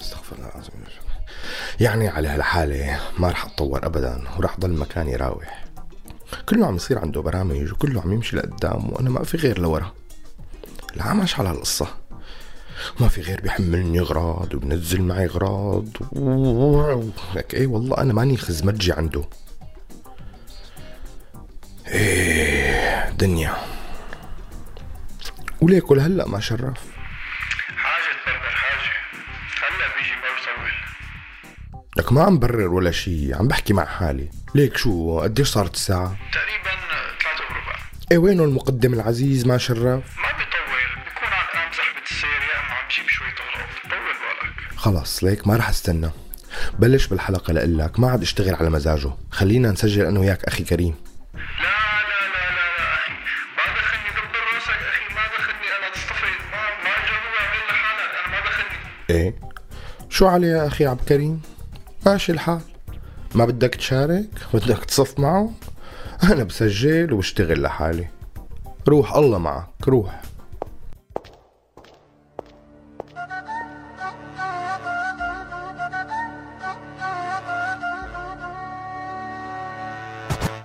أستغفر الله العظيم يعني على هالحالة ما رح أتطور ابدا ورح ضل مكاني راوح. كله عم يصير عنده برامج وكله عم يمشي لقدام وأنا ما في غير لورا. العمش على القصة ما في غير بيحملني أغراض وبنزل معي أغراض لك إيه والله أنا ماني خزمجي عنده. إيه دنيا وليك ولهلا ما شرف حاجة تبرر حاجة. هلا بيجي لك ما عم برر ولا شي عم بحكي مع حالي. ليك شو قديش صارت الساعة؟ تقريبا ثلاثة وربع إيه وينه المقدم العزيز ما شرف ما بيطول بيكون عن قام زحمة السير يا إما عم جيب شوية اغراض طول بالك. خلص ليك ما رح استنى. بلش بالحلقة لقلك ما عاد اشتغل على مزاجه. خلينا نسجل أنا وياك أخي كريم. شو علي يا أخي عبد الكريم؟ ماشي الحال. ما بدك تشارك؟ بدك تصف معه؟ أنا بسجل وبشتغل لحالي. روح الله معك روح.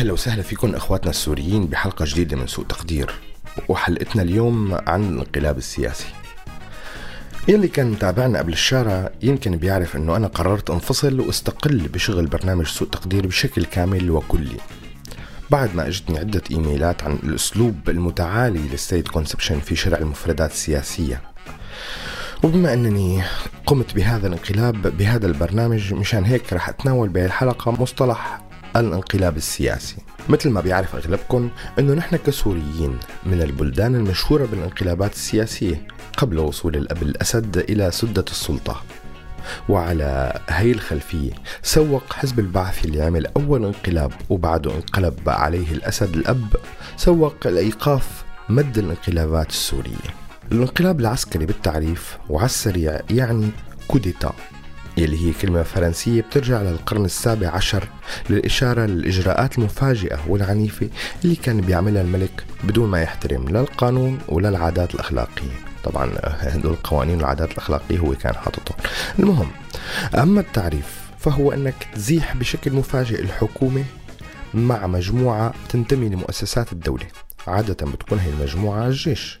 أهلا وسهلا فيكم إخواتنا السوريين بحلقة جديدة من سوء تقدير وحلقتنا اليوم عن الانقلاب السياسي. يلي كان متابعنا قبل الشارع يمكن بيعرف إنه أنا قررت أنفصل وأستقل بشغل برنامج سوء تقدير بشكل كامل وكلي. بعد ما إجتني عدة إيميلات عن الأسلوب المتعالي للسيد كونسبشن في شرع المفردات السياسية. وبما إنني قمت بهذا الانقلاب بهذا البرنامج مشان هيك رح أتناول بهالحلقة مصطلح الانقلاب السياسي. مثل ما بيعرف أغلبكم إنه نحن كسوريين من البلدان المشهورة بالانقلابات السياسية قبل وصول الأب الأسد إلى سدة السلطة. وعلى هي الخلفية سوق حزب البعث اللي عمل أول انقلاب وبعده انقلب عليه الأسد الأب سوق لإيقاف مد الانقلابات السورية. الانقلاب العسكري بالتعريف وعلى السريع يعني كوديتا. يلي هي كلمة فرنسية بترجع للقرن السابع عشر للإشارة للإجراءات المفاجئة والعنيفة اللي كان بيعملها الملك بدون ما يحترم لا القانون ولا العادات الأخلاقية. طبعا هدول القوانين والعادات الأخلاقية هو كان حاططهم. المهم أما التعريف فهو أنك تزيح بشكل مفاجئ الحكومة مع مجموعة تنتمي لمؤسسات الدولة. عادة بتكون هي المجموعة الجيش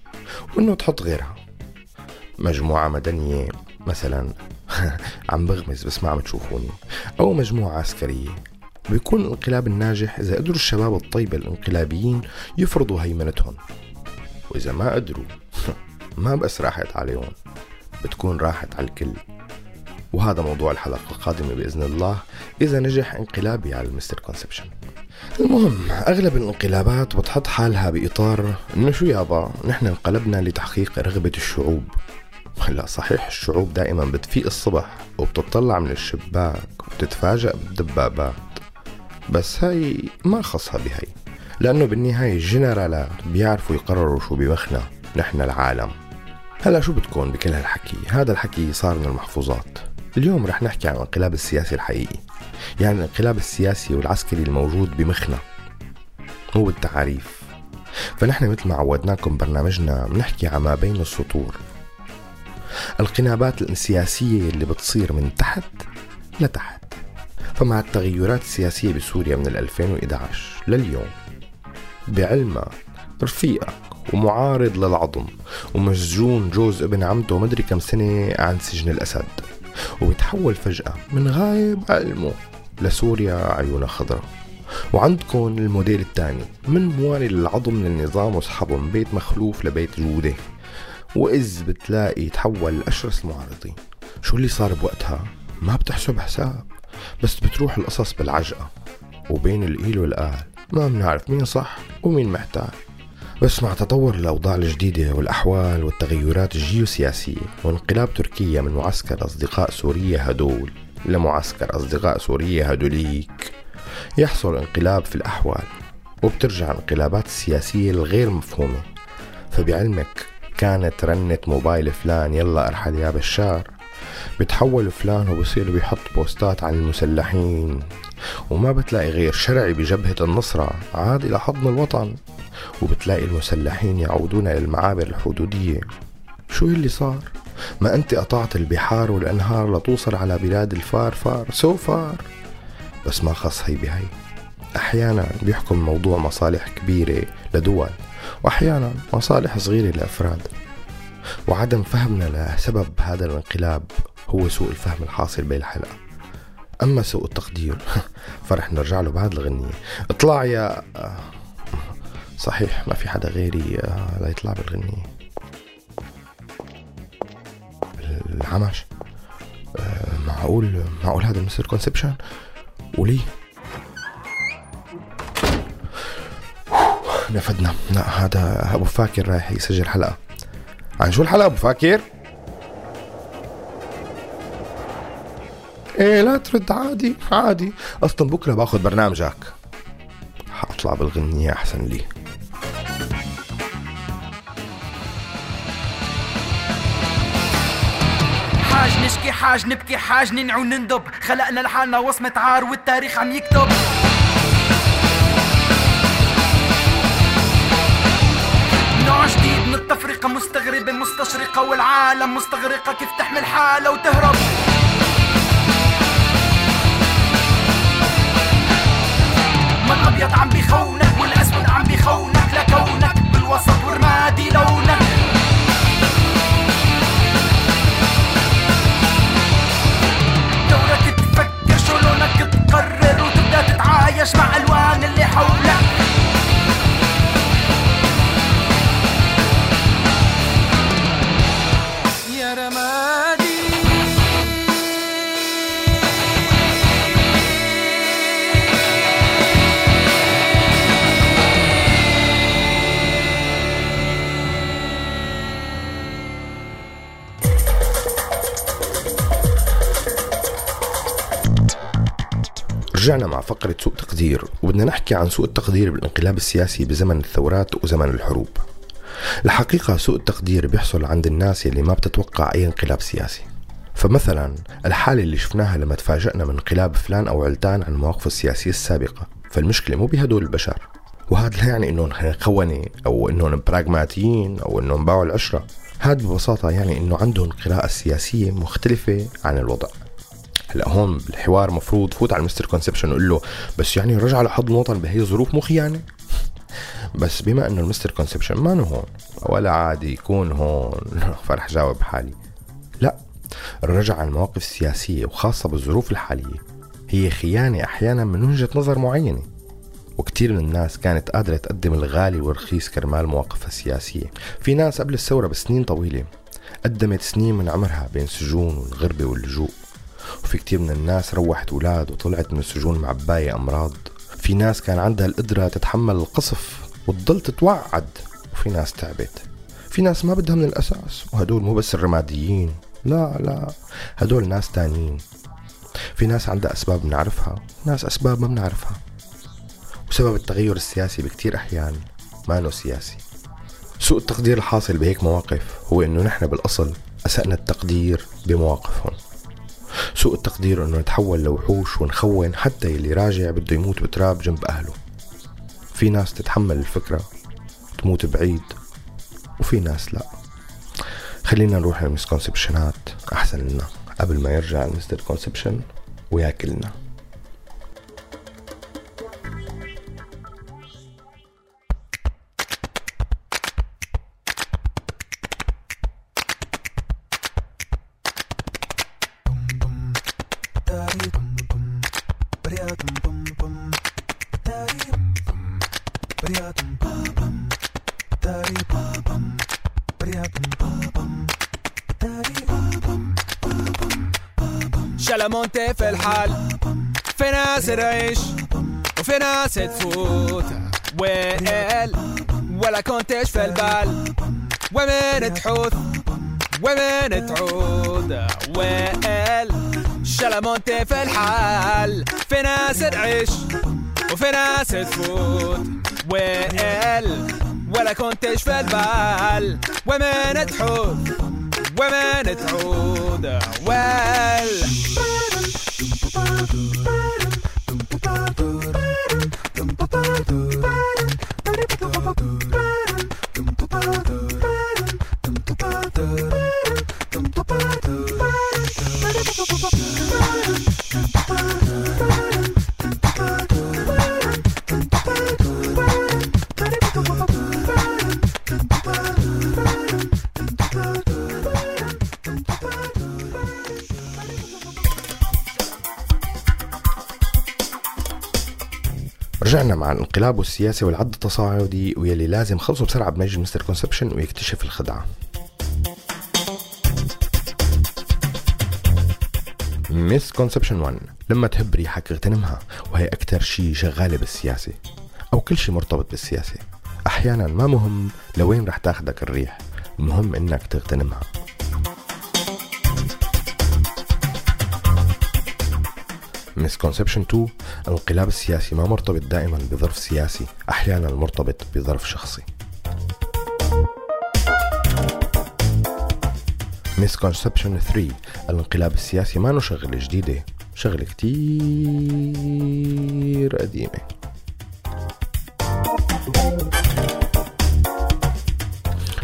وأنه تحط غيرها. مجموعة مدنية مثلا عم بغمز بس ما عم تشوفوني. أو مجموعة عسكرية. بيكون الانقلاب الناجح إذا قدروا الشباب الطيبة الانقلابيين يفرضوا هيمنتهم. وإذا ما قدروا ما بس راحت عليهم بتكون راحت على الكل. وهذا موضوع الحلقة القادمة بإذن الله. إذا نجح انقلابي على المستر كونسبشن. المهم أغلب الانقلابات بتحط حالها بإطار إنه شو يابا نحن انقلبنا لتحقيق رغبة الشعوب. لا صحيح الشعوب دائما بتفيق الصبح وبتطلع من الشباك وبتتفاجأ بالدبابات بس هاي ما خصها بهي لأنه بالنهاية الجنرالات بيعرفوا يقرروا شو بمخنا نحن العالم. هلا شو بتكون بكل هالحكي؟ هذا الحكي صار من المحفوظات. اليوم رح نحكي عن الانقلاب السياسي الحقيقي يعني الانقلاب السياسي والعسكري الموجود بمخنا هو التعاريف فنحن مثل ما عودناكم برنامجنا بنحكي عن ما بين السطور. القنابات السياسية اللي بتصير من تحت لتحت. فمع التغيرات السياسية بسوريا من 2011 لليوم بعلمك رفيقك ومعارض للعظم ومسجون جوز ابن عمته مدري كم سنة عن سجن الأسد وبتحول فجأة من غايب علمه لسوريا عيونها خضراء. وعندكم الموديل الثاني من موالي للعظم للنظام واصحابه من بيت مخلوف لبيت جودة. وإذ بتلاقي تحول لأشرس المعارضين. شو اللي صار بوقتها؟ ما بتحسب حساب بس بتروح القصص بالعجقة. وبين الإيل والآل ما بنعرف مين صح ومين محتال. بس مع تطور الأوضاع الجديدة والأحوال والتغيرات الجيوسياسية وانقلاب تركيا من معسكر أصدقاء سوريا هدول لمعسكر أصدقاء سوريا هدوليك يحصل انقلاب في الأحوال. وبترجع الانقلابات السياسية الغير مفهومة. فبعلمك كانت رنة موبايل فلان يلا أرحل يا بشار. بتحول فلان وبصير بيحط بوستات عن المسلحين. وما بتلاقي غير شرعي بجبهة النصرة عاد إلى حضن الوطن. وبتلاقي المسلحين يعودون إلى المعابر الحدودية. شو اللي صار؟ ما أنت قطعت البحار والأنهار لتوصل على بلاد ال far far. so far. بس ما خص هي بهي. أحيانا بيحكم موضوع مصالح كبيرة لدول. وأحيانا مصالح صغيرة لأفراد. وعدم فهمنا لسبب هذا الانقلاب هو سوء الفهم الحاصل بين الحلقة. أما سوء التقدير فرح نرجع له بعد الغنية. اطلع يا صحيح ما في حدا غيري لا يطلع بالغنية. العمش؟ معقول معقول هذا مستر كونسبشن وليه؟ نفدنا لا هذا أبو فاكر رايح يسجل حلقة. عن شو الحلقة أبو فاكر؟ إيه لا ترد عادي عادي. أصلا بكرة باخذ برنامجك. حأطلع بالغنية أحسن لي. حاج نشكي حاج نبكي حاج ننعو نندب. خلقنا لحالنا وصمة عار والتاريخ عم يكتب. مستغربة مستشرقة والعالم مستغرقة كيف تحمل حالة وتهرب. رجعنا مع فقرة سوء تقدير وبدنا نحكي عن سوء التقدير بالانقلاب السياسي بزمن الثورات وزمن الحروب. الحقيقة سوء التقدير بيحصل عند الناس يلي ما بتتوقع أي انقلاب سياسي. فمثلا الحالة اللي شفناها لما تفاجأنا من انقلاب فلان أو علتان عن مواقفه السياسية السابقة. فالمشكلة مو بهدول البشر. وهذا لا يعني إنهم خونة أو إنهم براغماتيين أو إنهم باعوا العشرة. هذا ببساطة يعني إنه عندهم قراءة سياسية مختلفة عن الوضع. هلا هون بالحوار مفروض فوت على ال Mister Conception وقول له بس يعني الرجعة لحضن الوطن بهي الظروف مو خيانة بس بما إنه ال Mister Conception ما هون ولا عادي يكون هون. فرح جاوب حالي. لا الرجعة على المواقف السياسية وخاصة بالظروف الحالية. هي خيانة أحيانا من وجهة نظر معينة. وكتير من الناس كانت قادرة تقدم الغالي والرخيص كرمال مواقفها السياسية. في ناس قبل الثورة بسنين طويلة قدمت سنين من عمرها بين السجون والغربة واللجوء. وفي كتير من الناس روحت أولاد وطلعت من السجون معباية أمراض. في ناس كان عندها القدرة تتحمل القصف وتضل تتوعد وفي ناس تعبت. في ناس ما بدها من الأساس وهدول مو بس الرماديين. لا لا هدول ناس تانيين. في ناس عندها أسباب بنعرفها ناس أسباب ما بنعرفها. وسبب التغير السياسي بكتير أحيان ما سياسي. سوء التقدير الحاصل بهيك مواقف هو إنه نحن بالأصل أسأنا التقدير بمواقفهم. سوء التقدير أنه نتحول لوحوش ونخون حتى يلي راجع بده يموت بتراب جنب أهله. في ناس تتحمل الفكرة تموت بعيد وفي ناس لا. خلينا نروح للمسكونسبشنات أحسن لنا قبل ما يرجع المستر كونسبشن وياكلنا. شلمونتي في الحال. في ناس تعيش وفي ناس تفوت ويل ولا كنتش في البال. ومن تحوث ومن تعود. ويل شلمونتي في الحال. في ناس تعيش وفي ناس تفوت ويل ولا كنتش في البال. ومن تحوث women, it's all the well. مع الانقلاب والسياسي والعد التصاعدي ويلي لازم خلصوا بسرعة بمجد Mister Conception ويكتشف الخدعة. misconception 1 لما تحب ريحك اغتنمها وهي أكتر شي شغالة بالسياسة أو كل شي مرتبط بالسياسة. أحيانا ما مهم لوين رح تاخدك الريح المهم إنك تغتنمها. misconception 2 الانقلاب السياسي ما مرتبط دائما بظرف سياسي أحيانا مرتبط بظرف شخصي. misconception 3 الانقلاب السياسي ما شغلة جديدة شغلة كتير قديمة.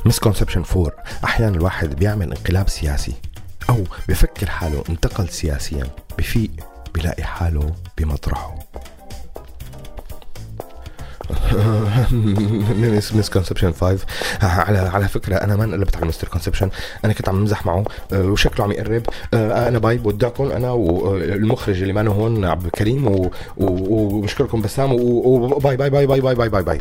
misconception 4 أحيانا الواحد بيعمل انقلاب سياسي أو بفكر حاله انتقل سياسيا بفيق بلاقي حاله بمطرحه. mis misconception 5 على على فكرة أنا ما انقلبت على Mister Conception أنا كنت عم امزح معه آه، وشكله عم يقرب. آه، أنا bye بودعكم أنا والمخرج آه، اللي مانو هون عبد الكريم وبشكركم بسام و bye bye bye bye bye bye bye, bye.